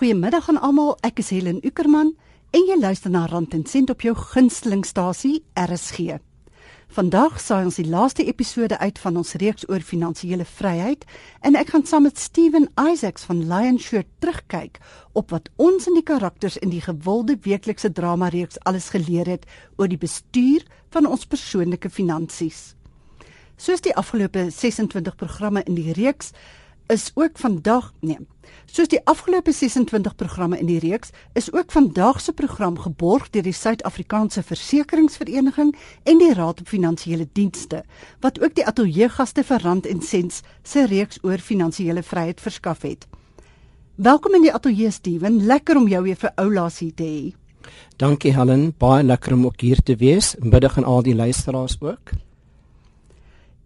Goeiemiddag aan almal. Ek is Helen Ukerman en jy luister na Rand en Sent op jou gunstelingstasie RSG. Vandag saai ons die laaste episode uit van ons reeks oor finansiële vryheid en ek gaan saam met Steven Isaacs van Lionshirt terugkyk op wat ons in die karakters in die gewilde weeklikse drama reeks alles geleer het oor die bestuur van ons persoonlike finansies. Soos die afgelope 26 programme in die reeks is ook vandag nee. Soos die afgelope 26 programme in die reeks is ook vandag se program geborg deur die Suid-Afrikaanse Versekeringsvereniging en die Raad op Finansiële Dienste wat ook die ateljeegaste vir Rand en Sents se reeks oor finansiële vryheid verskaf het. Welkom in die ateljee Steven, lekker om jou weer vir oulaas hier te hê. Dankie Helen, baie lekker om ook hier te wees. Middag aan al die luisteraars ook.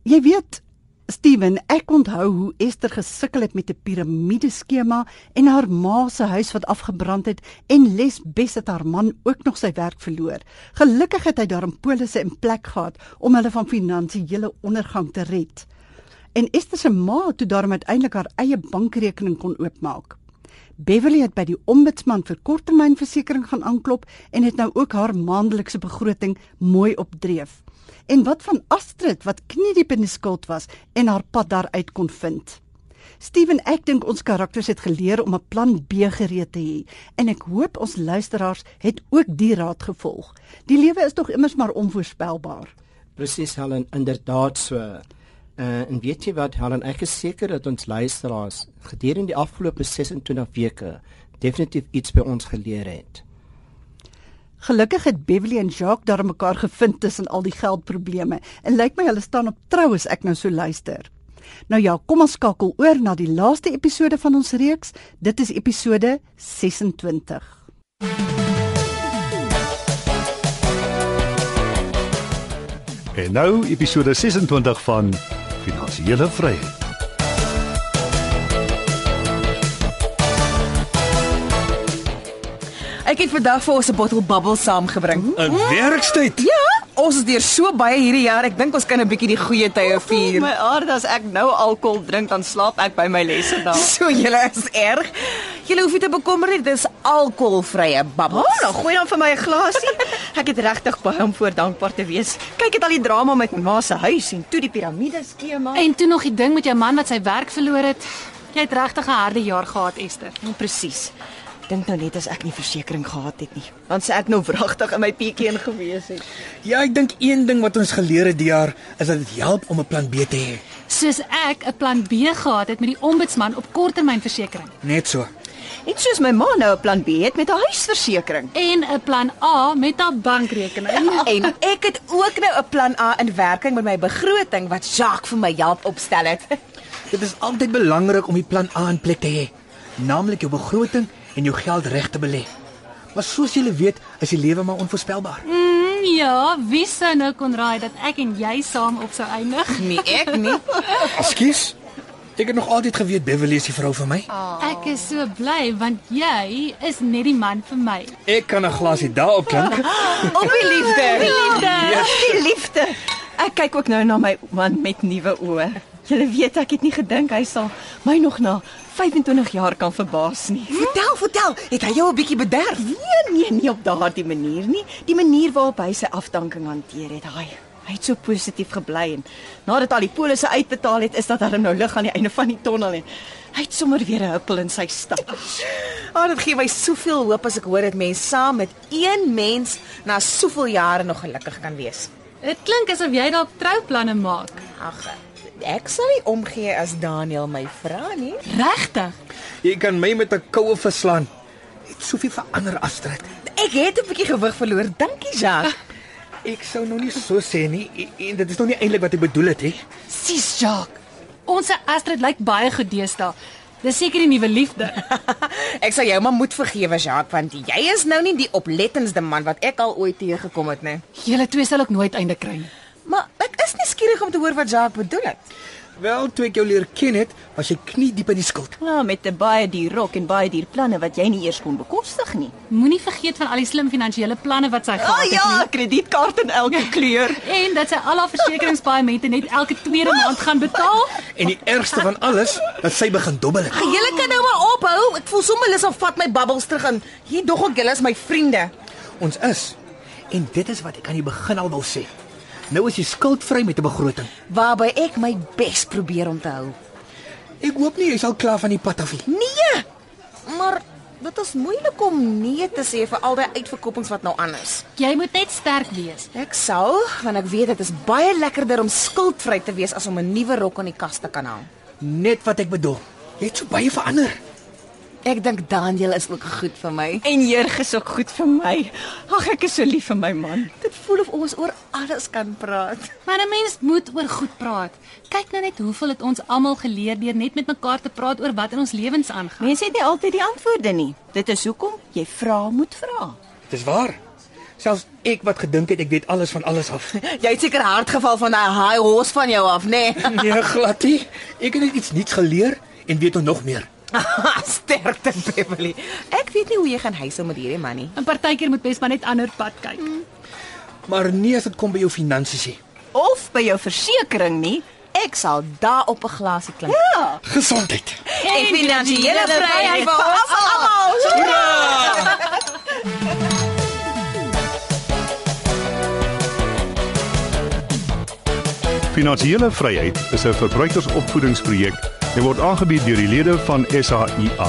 Jy weet, Steven, ek onthou hoe Esther gesukkel het met 'n piramideskema en haar ma se huis wat afgebrand het en Les Bes het haar man ook nog sy werk verloor. Gelukkig het hy daarin polisse in plek gehad om hulle van finansiële ondergang te red. En Esther se ma het toe daarom uiteindelik haar eie bankrekening kon oopmaak. Beverly het by die ombudsman vir korttermynversekering gaan aanklop en het nou ook haar maandelikse begroting mooi opdreef. En wat van Astrid wat kniediep in die skuld was en haar pad daaruit kon vind? Steven, ek dink ons karakters het geleer om 'n plan B gereed te hê en ek hoop ons luisteraars het ook die raad gevolg. Die lewe is tog immers maar onvoorspelbaar. Presies Helen, inderdaad so. Uh, en weet jy wat Helen, ek is seker dat ons luisteraars gedurende die afgelope 26 weke definitief iets by ons geleer het. Gelukkig het Beverly en Jacques daar mekaar gevind tussen al die geldprobleme en lyk my hulle staan op trou as ek nou so luister. Nou ja, kom ons skakel oor na die laaste episode van ons reeks. Dit is episode 26. En nou episode 26 van Finansiële Vryheid. Ek het vandag vir ons 'n bottel bubble saamgebring. 'n Werkstyd. Ja, ons is deur so baie hierdie jaar. Ek dink ons kan 'n bietjie die goeie tye vier. My aard as ek nou alkohol drink dan slaap ek by my lesse dan. So julle is erg. Julle hoef nie te bekommer nie, dis alkoholvrye bubbles. Oh, dan gooi dan vir my 'n glasie. Ek het regtig baie om voor dankbaar te wees. Kyk het al die drama met my ma se huis en toe die piramide skema. En toe nog die ding met jou man wat sy werk verloor het. Jy het regtig 'n harde jaar gehad, Esther. Nou, presies. Dink nou net as ek nie versekerings gehad het nie. Dan sê ek nou wragtig in my pietjie in gewees het. Ja, ek dink een ding wat ons geleer het die jaar is dat dit help om 'n plan B te hê. Soos ek 'n plan B gehad het met die ombudsman op korttermynversekering Net so. En soos my ma nou 'n plan B het met haar huisversekering. en 'n plan A met haar bankrekening. En ek het ook nou 'n plan A in werking met my begroting wat Jacques vir my help opstel het. Dit is altyd belangrik om die plan A in plek te hê, naamlik jou begroting en jou geld reg te belê. Maar soos julle weet, is die lewe maar onvoorspelbaar. Mm, ja, wie sou nou kon raai dat ek en jy saam op sou eindig? Nee, ek nie. Ekskuus. Ek het nog altyd geweet Beverly is die vrou vir my. Ek is so bly want jy is net die man vir my. Ek kan 'n glasie daarop klink. Op die liefde. Liefde. Die liefde. Ek kyk ook nou na my man met nuwe oë. Julle weet ek het nie gedink hy sal my nog na 25 jaar kan verbaas nie. Vertel, vertel. Het hy jou 'n bietjie bederf? Nee, nee, nie op daardie manier nie. Die manier waarop hy sy afdanking hanteer het, hy hy het so positief gebly en nadat al die polisse uitbetaal het, is dat daar nou lig aan die einde van die tonnel en hy het sommer weer 'n huppel in sy stap. Oh, dit gee my soveel hoop as ek hoor dat mense saam met een mens na soveel jare nog gelukkig kan wees. Dit klink asof jy dalk trouplanne maak. Ag, ek sal nie omgee as Daniel my vra nie. Regtig? Jy kan my met 'n koue verslaan. Het soveel verander Astrid. Ek het 'n bietjie gewig verloor. Dankie, Jacques. Ek sou nog nie so sê nie en- dit is nog nie eintlik wat ek bedoel het hè. Sis Jacques. Ons Astrid lyk baie goed deesdae. Dis seker die nuwe liefde. Ek sal jou maar moet vergewe, Jacques, want jy is nou nie die oplettendste man wat ek al ooit teëgekom het nie. Julle twee sal ook nooit einde kry nie. Maar ek is nie skieurig om te hoor wat Jacques bedoel het. Wel, toe ek jou leer ken het, was jy knie diep in die skuld. Ja, met 'n baie duur rok en baie duur planne wat jy nie eers kon bekostig nie. Moenie vergeet van al die slim finansiële planne wat sy gehad Oh het ja, kredietkaart in elke kleur. nie. En dat sy al haar versekeringspaemente net elke tweede maand gaan betaal. En die ergste van alles, dat sy begin dobbel het. Julle kan nou maar ophou. Ek voel sommer lus om vat my bubbles terug en hier dog ek julle is my vriende. Ons is. En dit is wat ek aan die begin al wou sê. Nou is jy skuldvry met 'n begroting. Waarby ek my bes probeer om te hou. Ek hoop nie jy sal klaar van die pad af nie. Nee. Maar dit is moeilik om nee te sê vir al die uitverkopings wat nou aan is. Jy moet net sterk wees. Ek sal, want ek weet dit is baie lekkerder om skuldvry te wees as om 'n nuwe rok aan die kas te kan hang. Net wat ek bedoel. Jy het so baie verander. Ek dink Daniel is ook goed vir my. En Jurg is ook goed vir my. Ag, ek is so lief vir my man. Dit voel of ons oor alles kan praat. Maar 'n mens moet oor goed praat. Kyk nou net hoeveel het ons almal geleer deur net met mekaar te praat oor wat in ons lewens aangaan. Mense het nie altyd die antwoorde nie. Dit is hoekom jy vra moet vra. Dis waar. Selfs ek wat gedink het ek weet alles van alles af. Jy het seker hard geval van daai high horse van jou af, nê? Nee? Nee, glad nie. Ek het net iets nuuts geleer en weet nog meer. Sterkte Beverly. Ek weet nie hoe jy gaan huisel met hierdie man nie. 'n Partykeer moet mens maar net ander pad kyk. Maar nie as dit kom by jou finansies nie. Of by jou versekering nie. Ek sal daar op 'n glasie klink. Ja. Gesondheid. En finansiële vryheid vir ons almal. Finansiële vryheid is 'n verbruikersopvoedingsprojek en word aangebied deur die lede van SAIA.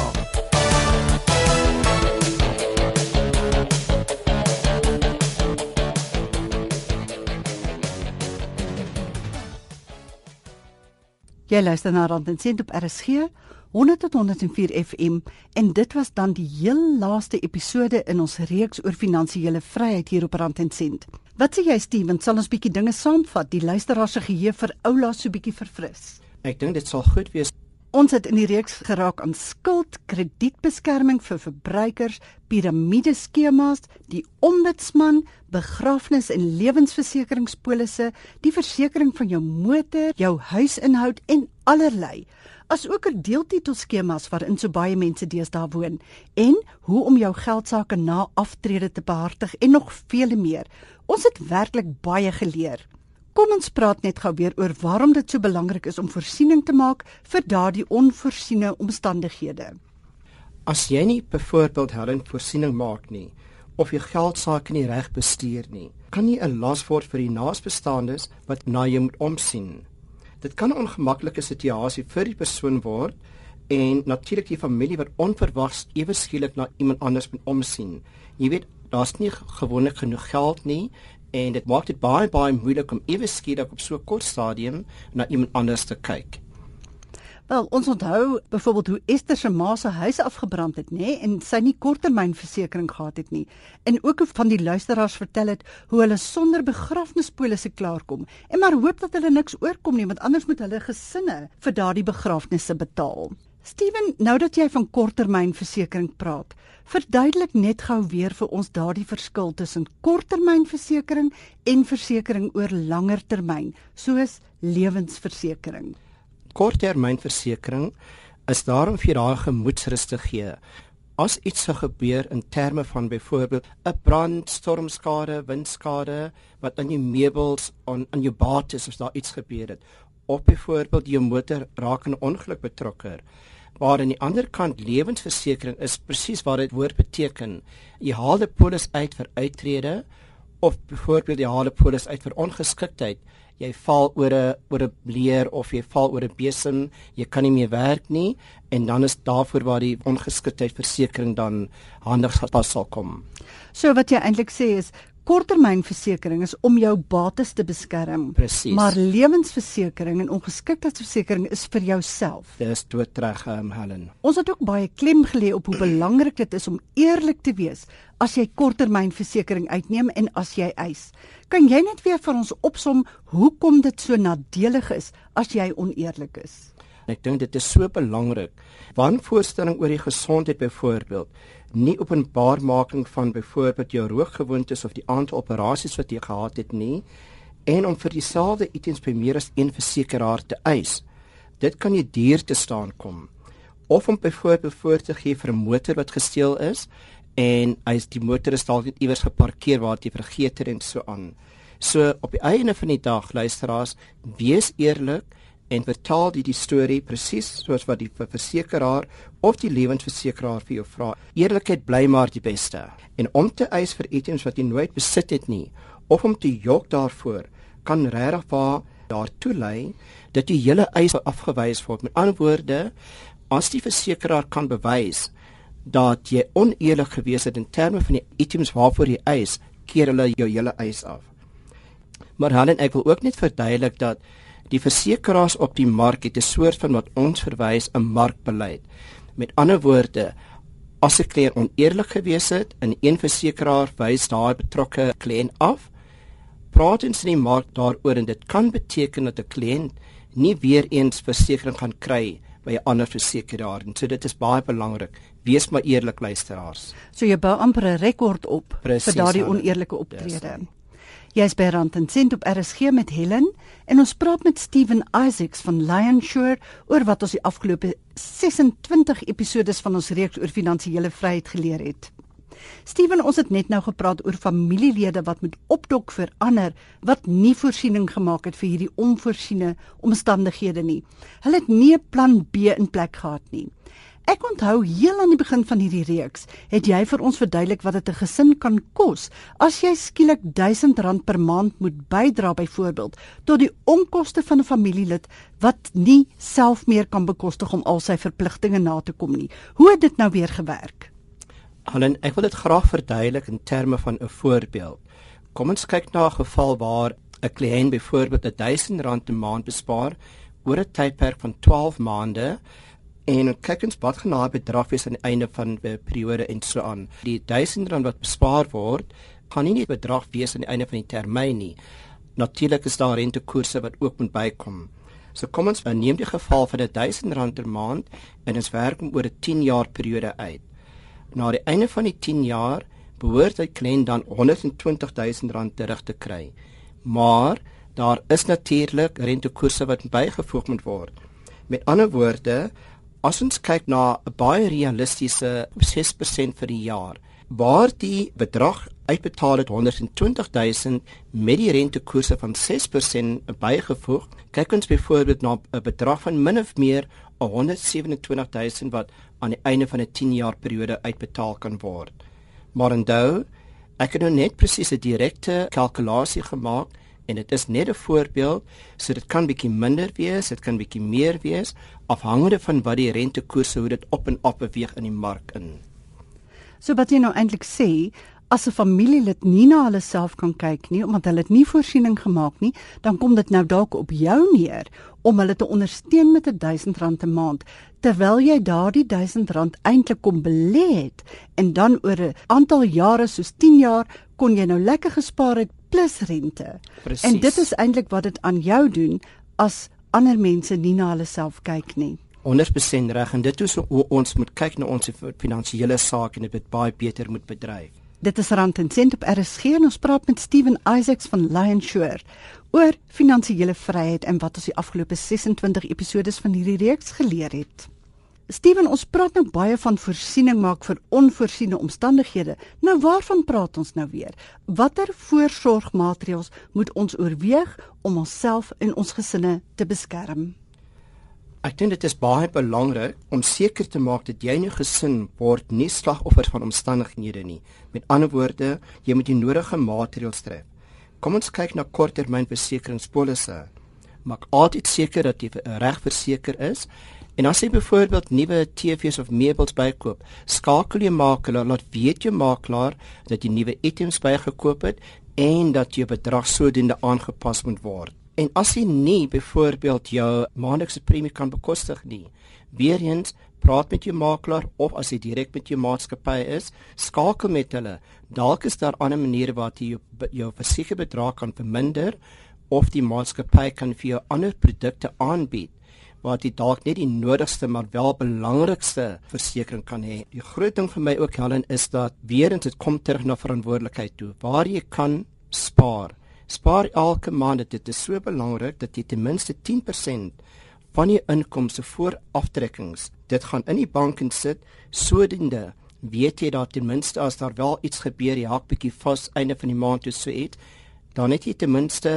Jy luister na Rand en Sent op RSG 100 tot 104 FM en dit was dan die heel laaste episode in ons reeks oor finansiële vryheid hier op Rand en Sent. Wat sê jy Steven, sal ons bietjie dinge saamvat, die luisteraars se geheue vir oula so bietjie verfris? Ek dink dit sal goed wees. Ons het in die reeks geraak aan skuld, kredietbeskerming vir verbruikers, piramideskemas, die ombudsman, begrafnis en lewensversekeringspolisse, die versekering van jou motor, jou huisinhoud en allerlei asook 'n deeltitelskemas waarin so baie mense deesdae woon en hoe om jou geldsaake na aftrede te behartig en nog vele meer. Ons het werklik baie geleer. Kom ons praat net gou weer oor waarom dit so belangrik is om voorsiening te maak vir daardie onvoorsiene omstandighede. As jy nie byvoorbeeld Helen voorsiening maak nie of jou geldsaake nie reg bestuur nie, kan jy 'n las word vir die naasbestaandes wat na jou moet omsien. Dit kan 'n ongemaklike situasie vir die persoon word en natuurlik die familie wat onverwags ewe skielik na iemand anders moet omsien. Jy weet, daar's nie gewoonlik genoeg geld nie en dit maak dit baie baie moeilik om ewe skielik op so 'n kort stadium na iemand anders te kyk. Wel, ons onthou byvoorbeeld hoe Esther se ma se huis afgebrand het, nê, nee, en sy nie korttermynversekering gehad het nie. En ook hoe van die luisteraars vertel het hoe hulle sonder begrafnispolisse klaarkom en maar hoop dat hulle niks oorkom nie, want anders moet hulle gesinne vir daardie begrafnisse betaal. Steven, nou dat jy van korttermynversekering praat, verduidelik net gou weer vir ons daardie verskil tussen korttermynversekering en versekering oor langer termyn, soos lewensversekering korttermynversekering is daarom vir daai gemoedsrus te gee. As iets sou gebeur in terme van byvoorbeeld 'n brand, stormskade, windskade wat aan jou meubels aan aan jou bates as daar iets gebeur het, of byvoorbeeld jou motor raak in 'n ongeluk betrokke, waar aan die ander kant lewensversekering is presies wat dit woord beteken. Jy haal die polis uit vir uittrede of byvoorbeeld jy haal die polis uit vir ongeskiktheid jy val oor 'n oor 'n leer of jy val oor 'n besem, jy kan nie meer werk nie en dan is daarvoor waar die ongeskiktheidsversekering dan handig pas sal kom. So wat jy eintlik sê is korttermynversekering is om jou bates te beskerm. Precies. Maar lewensversekering en ongeskiktheidsversekering is vir jouself. Dis doodreg, um, Helen. Ons het ook baie klem gelê op hoe belangrik dit is om eerlik te wees as jy korttermynversekering uitneem en as jy eis. Kan jy net weer vir ons opsom hoekom dit so nadelig is as jy oneerlik is? Ek dink dit is so belangrik. Wanvoorstelling oor die gesondheid byvoorbeeld, nie openbaarmaking van byvoorbeeld jou rookgewoontes of die aantal operasies wat jy gehad het nie en om vir dieselfde items by meer as een versekeraar te eis. Dit kan jy duur te staan kom. Of om byvoorbeeld voor te gee vir 'n motor wat gesteel is en hy is die motor is dalk net iewers geparkeer waar jy vergeet het en so aan. So op die einde van die dag luisteraars, wees eerlik en vertaal jy die storie presies soos wat die versekeraar of die lewensversekeraar vir jou vra. Eerlikheid bly maar die beste. En om te eis vir items wat jy nooit besit het nie of om te jok daarvoor kan regtig waar daartoe lei dat die hele eis afgewys word. Met ander woorde, as die versekeraar kan bewys dat jy oneerlik gewees het in terme van die items waarvoor jy eis, keer hulle jou hele eis af. Maar Helen, ek wil ook net verduidelik dat die versekeraars op die mark het 'n soort van wat ons verwys 'n markbeleid. Met ander woorde, as 'n kliënt oneerlik gewees het en een versekeraar wys daai betrokke kliënt af, praat ons in die mark daaroor en dit kan beteken dat 'n kliënt nie weer eens versekerings gaan kry by 'n ander versekeraar nie. So dit is baie belangrik. Wees maar eerlik luisteraars. So jy bou amper 'n rekord op Precies, vir daardie oneerlike optrede. Yes. Jy's by Rand en Sent op RSG met Helen en ons praat met Steven Isaacs van Lionshore oor wat ons die afgelope 26 episodes van ons reeks oor finansiële vryheid geleer het. Steven, ons het net nou gepraat oor familielede wat moet opdok vir ander wat nie voorsiening gemaak het vir hierdie onvoorsiene omstandighede nie. Hulle het nie 'n plan B in plek gehad nie. Ek onthou heel aan die begin van hierdie reeks het jy vir ons verduidelik wat dit 'n gesin kan kos as jy skielik R1000 per maand moet bydra byvoorbeeld tot die onkoste van 'n familielid wat nie self meer kan bekostig om al sy verpligtinge na te kom nie. Hoe het dit nou weer gewerk? Helen, ek wil dit graag verduidelik in terme van 'n voorbeeld. Kom ons kyk na 'n geval waar 'n kliënt byvoorbeeld R1000 'n maand bespaar oor 'n tydperk van 12 maande en kyk ons wat gaan daai bedrag wees aan die einde van die periode en so aan. Die R1000 wat bespaar word, gaan nie net bedrag wees aan die einde van die termyn nie. Natuurlik is daar rentekoerse wat ook moet bykom. So kom ons neem die geval van R1000 per maand en ons werk hom oor 'n 10 jaar periode uit. Na die einde van die 10 jaar behoort hy kliënt dan R120 000 terug te kry. Maar daar is natuurlik rentekoerse wat bygevoeg moet word. Met ander woorde, as ons kyk na 'n baie realistiese 6% vir die jaar, waar die bedrag uitbetaal het 120 000 met die rentekoerse van 6% bygevoeg, kyk ons byvoorbeeld na 'n bedrag van min of meer 127 000 wat aan die einde van 'n 10 jaar periode uitbetaal kan word. Maar onthou, ek het nou net presies 'n direkte kalkulasie gemaak en dit is net 'n voorbeeld, so dit kan bietjie minder wees, dit kan bietjie meer wees afhangende van wat die rentekoerse hoe dit op en af beweeg in die mark in. So wat jy nou eintlik sê, as 'n familielid nie na hulle self kan kyk nie omdat hulle dit nie voorsiening gemaak nie, dan kom dit nou dalk op jou neer om hulle te ondersteun met 'n R1000 'n maand terwyl jy daardie R1000 eintlik kom belê het en dan oor 'n aantal jare soos 10 jaar kon jy nou lekker gespaar het plus rente. Precies. En dit is eintlik wat dit aan jou doen as ander mense nie na hulle self kyk nie. 100% reg en dit is hoe ons moet kyk na ons finansiële sake en dit baie beter moet bedryf. Dit is Rand en Sent op RSG en ons praat met Steven Isaacs van Lionshore oor finansiële vryheid en wat ons die afgelope 26 episodes van hierdie reeks geleer het. Steven, ons praat nou baie van voorsiening maak vir onvoorsiene omstandighede. Nou waarvan praat ons nou weer? Watter voorsorgmaatreëls moet ons oorweeg om onsself en ons gesinne te beskerm? Ek dink dit is baie belangrik om seker te maak dat jy en jou gesin word nie slagoffers van omstandighede nie. Met ander woorde, jy moet die nodige maatreëls tref. Kom ons kyk na korttermynversekeringspolisse. Maak altyd seker dat jy reg verseker is. En as jy byvoorbeeld nuwe TV's of meubels bykoop, skakel jy makelaar, laat weet jou makelaar dat jy nuwe items bygekoop het en dat jou bedrag sodoende aangepas moet word. En as jy nie byvoorbeeld jou maandelikse premie kan bekostig nie, weer eens praat met jou makelaar of as jy direk met jou maatskappy is, skakel met hulle. Dalk is daar ander maniere waar jy jou, jou versekerbedrag kan verminder of die maatskappy kan vir jou ander produkte aanbied waar jy dalk net die nodigste maar wel belangrikste versekerings kan hê. Die groot ding vir my ook Helen is dat weer eens dit kom terug na verantwoordelikheid toe. Waar jy kan spaar Spaar elke maand dit is so belangrik dat jy ten minste 10% van jou inkomste voor aftrekkings dit gaan in die bank en sit sodoende weet jy dat ten minste as daar wel iets gebeur jy hak bietjie vas einde van die maand toe so iets dan het jy ten minste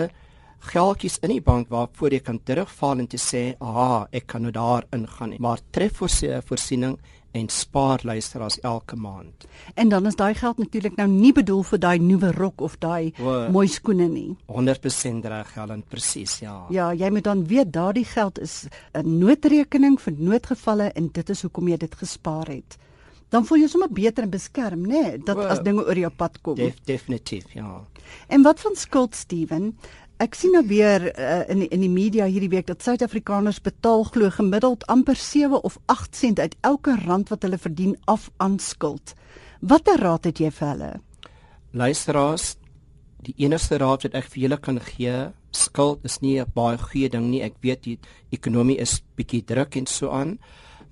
geldjies in die bank waarvoor jy kan terugval en te sê, "Aha, ek kan nou daar ingaan." Maar tref vir sy voorsiening en spaar luisteraars elke maand. En dan is daai geld natuurlik nou nie bedoel vir daai nuwe rok of daai O. mooi skoene nie. 100% reg, Helen, presies, ja. Ja, jy moet dan weet daardie geld is 'n noodrekening vir noodgevalle en dit is hoekom jy dit gespaar het. Dan voel jy sommer beter en beskerm, né, nee, dat Wel, as dinge oor jou pad kom. Def, definitief, ja. En wat van skuld, Steven? Ek sien nou weer uh, in die, in die media hierdie week dat Suid-Afrikaners betaal glo gemiddeld amper 7 of 8 sent uit elke rand wat hulle verdien af aan skuld. Watter raad het jy vir hulle? Luisteraars, die enigste raad wat ek vir julle kan gee, skuld is nie 'n baie goeie ding nie. Ek weet die ekonomie is bietjie druk en so aan,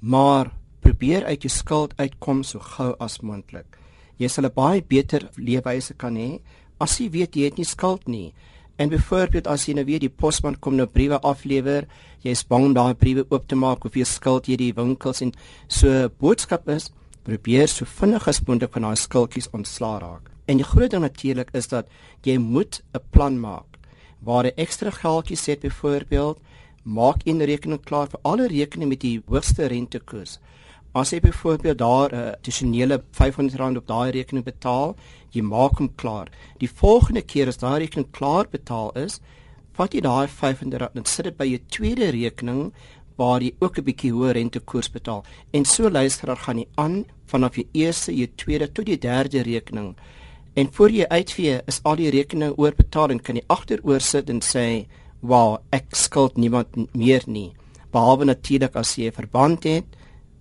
maar probeer uit jou skuld uitkom so gou as moontlik. Jy sal 'n baie beter leefwyse kan hê as jy weet jy het nie skuld nie. En byvoorbeeld as jy nou weer die posman kom nou briewe aflewer, jy is bang om daai briewe oop te maak of jy skuld jy die winkels en so boodskap is probeer so vinnig as moontlik van daai skuldjies ontslaa raak. En die groot ding natuurlik is dat jy moet 'n plan maak waar jy ekstra geldjies het byvoorbeeld maak een rekening klaar vir alle rekeninge met die hoogste rentekoers. As jy byvoorbeeld daar 'n uh, addisionele R500 op daai rekening betaal, jy maak hom klaar. Die volgende keer as daai rekening klaar betaal is, vat jy daai R500 en sit dit by jou tweede rekening waar jy ook 'n bietjie hoër rentekoers betaal. En so luisteraar gaan jy aan vanaf jou eerste, jou tweede tot jou derde rekening. En voor jy uitvee, is al die rekeninge oorbetaal en kan jy agteroor sit en sê, "Wow, ek skuld niemand meer nie." Behalwe natuurlik as jy 'n verband het,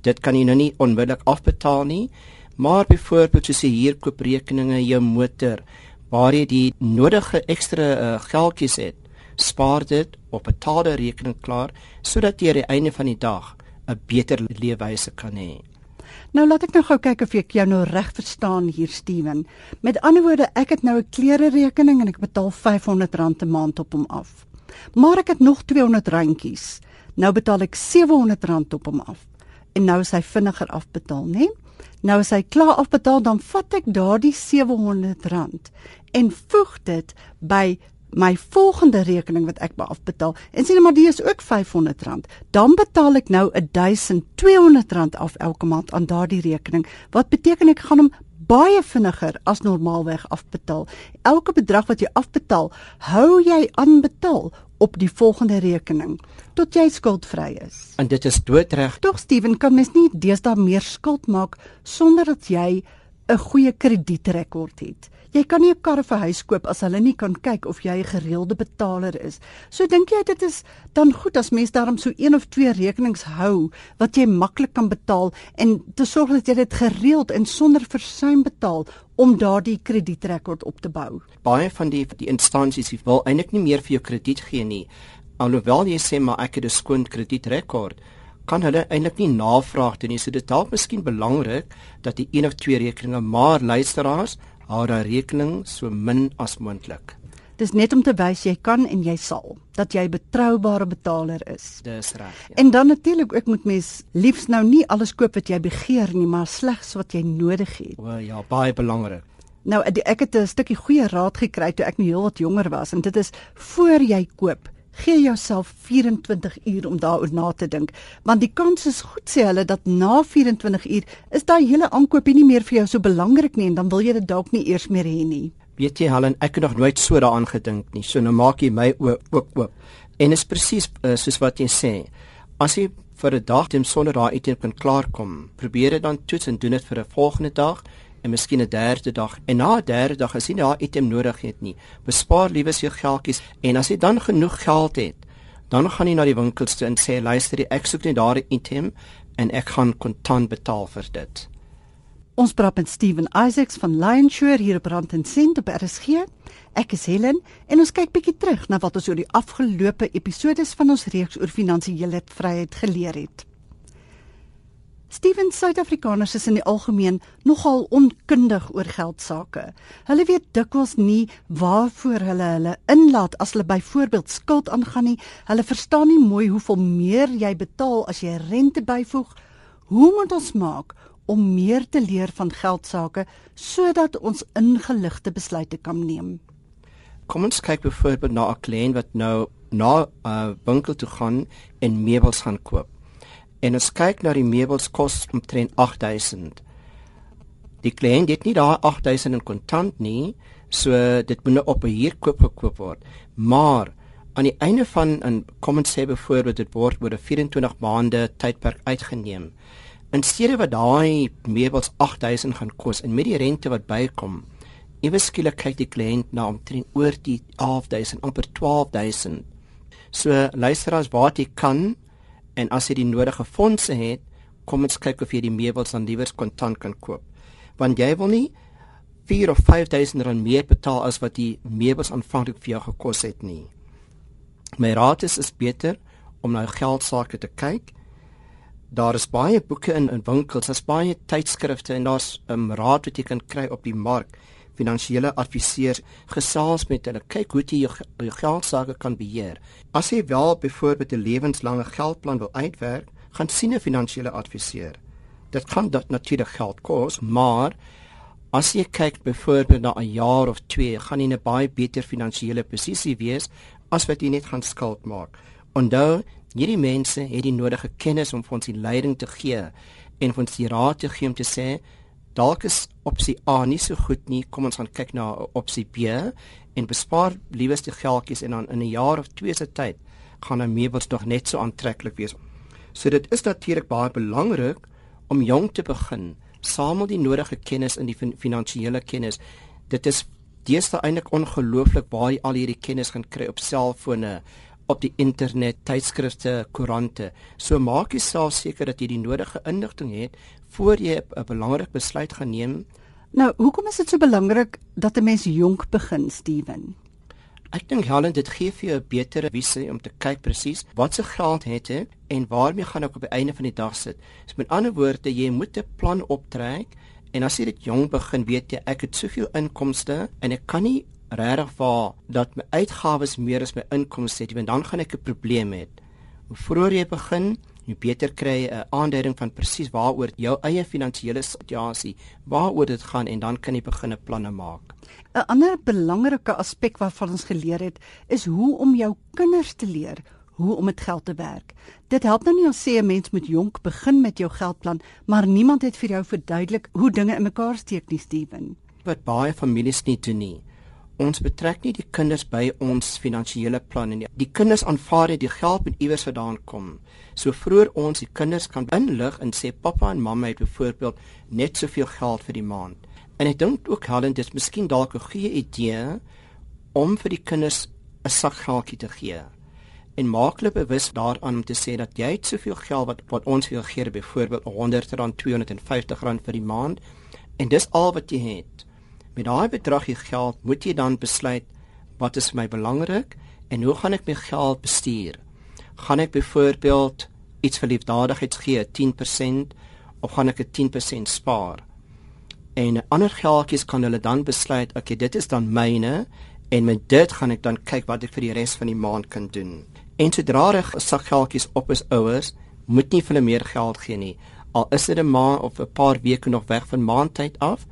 dit kan jy nou nie onmiddellik afbetaal nie, maar byvoorbeeld soos jy huurkooprekeninge, jou motor, waar jy die nodige ekstra uh, geldjies het, spaar dit op betaalde rekening klaar sodat jy aan die einde van die dag 'n beter leefwyse kan hê. Nou laat ek nou gou kyk of ek jou nou reg verstaan hier Steven. Met ander woorde, ek het nou 'n klere rekening en ek betaal R500 'n maand op hom af. Maar ek het nog 200 randjies. Nou betaal ek R700 op hom af. En nou is hy vinniger afbetaal, né? Nou as hy klaar afbetaal, dan vat ek daardie R700 en voeg dit by my volgende rekening wat ek be afbetaal. En net maar die is ook R500 dan betaal ek nou R1200 af elke maand aan daardie rekening wat beteken ek gaan hom baie vinniger as normaalweg afbetaal. Elke bedrag wat jy afbetaal hou jy aan betaal op die volgende rekening tot jy skuldvry is. En dit is doodreg Tog Steven kan mens nie deesdae meer skuld maak sonder dat jy 'n goeie kredietrekord het. Jy kan nie 'n kar of 'n huis koop as hulle nie kan kyk of jy 'n gereelde betaler is. So dink jy dit is dan goed as mens daarom so een of twee rekenings hou wat jy maklik kan betaal en te sorg dat jy dit gereeld en sonder versuim betaal om daardie kredietrekord op te bou. baie van die die instansies wil eintlik nie meer vir jou krediet gee nie. Alhoewel jy sê maar ek het 'n skoon kredietrekord, kan hulle eintlik nie navraag doen nie. So dit dalk miskien belangrik dat jy een of twee rekeninge maar luisteraars hou daai rekening so min as moontlik. Dis net om te wys jy kan en jy sal dat jy 'n betroubare betaler is. Dis reg. Ja. En dan natuurlik ook moet mens liefs nou nie alles koop wat jy begeer nie, maar slegs wat jy nodig het. O ja, baie belangrik. Nou die- ek het 'n stukkie goeie raad gekry toe ek nog heel wat jonger was en dit is voor jy koop, gee jouself 24 uur om daaroor na te dink, want die kans is goed sê hulle dat na 24 uur is daai hele aankoopie nie meer vir jou so belangrik nie en dan wil jy dit dalk nie eers meer hê nie. Weet jy Helen, ek het nog nooit so daaraan gedink nie. So nou maak jy my oë ook oop. En is presies uh, soos wat jy sê. As jy vir 'n dag teen sonder daai item kan klaarkom, probeer dit dan toets en doen dit vir 'n volgende dag en miskien 'n derde dag. En na 'n derde dag as jy daai item nodig het nie, bespaar liewer jou geldjies en as jy dan genoeg geld het, dan gaan jy na die winkels toe en sê luister, ek soek net daardie item en ek gaan kontant betaal vir dit. Ons praat met Steven Isaacs van Lionshore hier op Rand en Sent op RSG. Ek is Helen en ons kyk bietjie terug na wat ons oor die afgelope episodes van ons reeks oor finansiële vryheid geleer het. Steven Suid-Afrikaners is in die algemeen nogal onkundig oor geld sake. Hulle weet dikwels nie waarvoor hulle hulle inlaat as hulle byvoorbeeld skuld aangaan nie. Hulle verstaan nie mooi hoeveel meer jy betaal as jy rente byvoeg. Hoe moet ons maak om meer te leer van geld sake sodat ons ingeligte besluite kan neem? Kom ons kyk byvoorbeeld na 'n kliënt wat nou na 'n uh, winkel toe gaan en meubels gaan koop. En ons kyk na die meubels kos omtrent 8000. Die kliënt het nie daai 8000 in kontant nie, so dit moet nou op 'n huurkoop gekoop word. Maar aan die einde van 'n kom ons sê byvoorbeeld dit word oor 'n 24 maande tydperk uitgeneem. In steede wat daai meubels 8000 gaan kos en met die rente wat bykom, ewe skielik kyk die kliënt na omtrent oor die 12000 amper 12000. So luisteraars waar jy kan en as jy die nodige fondse het, kom ons kyk of jy die meubels dan liewers kontant kan koop. Want jy wil nie 4 of 5000 rand meer betaal as wat die meubels aanvanklik vir jou gekos het nie. My raad is is beter om na geld sake te kyk. Daar is baie boeke in in winkels, daar's baie tydskrifte en daar's 'n um, raad wat jy kan kry op die mark. Finansiële adviseurs gesels met hulle, kyk hoe jy jou, jou geld sake kan beheer. As jy wel byvoorbeeld 'n lewenslange geldplan wil uitwerk, gaan sien 'n finansiële adviseur. Dit kan dat natuurlik geld kos, maar As jy kyk byvoorbeeld na 'n jaar of 2, gaan jy 'n baie beter finansiële posisie wees as wat jy net gaan skuld maak. Onthou, hierdie mense het die nodige kennis om vir ons die leiding te gee en vir ons die raad te gee om te sê dalk is opsie A nie so goed nie, kom ons gaan kyk na opsie B en bespaar liewes die geldjies en dan in 'n jaar of 2 se tyd gaan 'n meubels nog net so aantreklik wees. So dit is natuurlik baie belangrik om jong te begin samel die nodige kennis in die finansiële kennis. Dit is deesdae eintlik ongelooflik waar jy al hierdie kennis gaan kry op selfone, op die internet, tydskrifte, koerante. So maak jouself seker dat jy die nodige inligting het voor jy 'n belangrike besluit gaan neem. Nou, hoekom is dit so belangrik dat 'n mens jonk begin, Steven? Ek dink Helen dit gee vir jou 'n beter visie om te kyk presies wat se geld het jy en waarmee gaan ek op die einde van die dag sit. So met ander woorde, jy moet 'n plan optrek en as jy dit jong begin, weet jy ek het soveel inkomste en ek kan nie regtig vaar dat my uitgawes meer as my inkomste het, want dan gaan ek 'n probleem hê. Hoe vroeër jy begin, hoe beter kry jy 'n aanduiding van presies waaroor jou eie finansiële situasie, waaroor dit gaan en dan kan jy begin 'n planne maak. 'n Ander belangrike aspek waarvan ons geleer het, is hoe om jou kinders te leer hoe om met geld te werk. Dit help nou nie om sê 'n mens moet jonk begin met jou geldplan, maar niemand het vir jou verduidelik hoe dinge in mekaar steek nie, Steven. Wat baie families nie doen nie. Ons betrek nie die kinders by ons finansiële plan nie. Die kinders aanvaar dit die geld met iewers vandaan kom. So vroeër ons die kinders kan inlig en sê pappa en mamma het byvoorbeeld net soveel geld vir die maand. En ek dink ook Helen dis miskien dalk 'n goeie idee om vir die kinders 'n sak geldjie te gee. En maak hulle bewus daaraan om te sê dat jy het soveel geld wat wat ons vir jou gee, byvoorbeeld R100, R250 vir die maand en dis al wat jy het. Met daai bedrag geld, moet jy dan besluit wat is vir my belangrik en hoe gaan ek my geld bestuur? Gaan ek byvoorbeeld iets vir liefdadigheid gee, 10% of gaan ek 'n 10% spaar? en ander geldjies kan hulle dan besluit okay dit is dan myne en met dit gaan ek dan kyk wat ek vir die res van die maand kan doen en sodra reg sak geldjies op is ouers moet nie vir hulle meer geld gee nie al is dit 'n maand of 'n paar weke nog weg van maandtyd af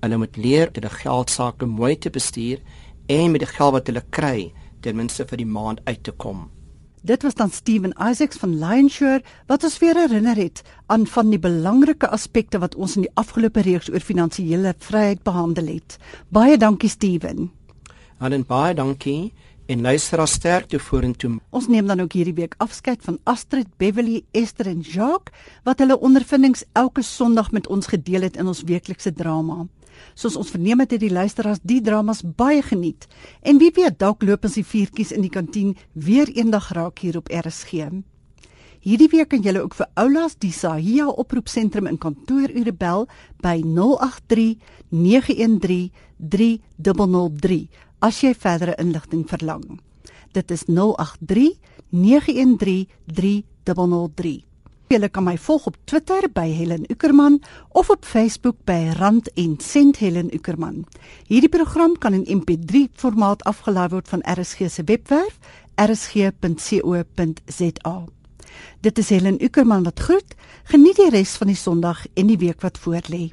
hulle moet leer dat die geld sake mooi te bestuur en met die geld wat hulle kry ten minste vir die maand uit te kom Dit was dan Steven Isaacs van Lionshore wat ons weer herinner het aan van die belangrike aspekte wat ons in die afgelope reeks oor finansiële vryheid behandel het. Baie dankie Steven. Allen baie dankie en luister as sterkte vorentoe. Ons neem dan ook hierdie week afskeid van Astrid, Beverly, Esther en Jacques wat hulle ondervindings elke Sondag met ons gedeel het in ons weeklikse drama. Soos ons verneem het, het die luisteraars die dramas baie geniet. En wie weet, dalk loop ons die vuurtjies in die kantien weer eendag raak hier op RSG. Hierdie week kan julle ook vir Oulas die Sahia oproepsentrum in kantoorure bel by 083 913 3003 as jy verdere inligting verlang. Dit is 083 913 3003. Julle kan my volg op Twitter by Helen Ukerman of op Facebook by Rand en Sent Helen Ukerman. Hierdie program kan in MP3 formaat afgelaai word van RSG se webwerf rsg.co.za. Dit is Helen Ukerman wat groet. Geniet die res van die Sondag en die week wat voorlê.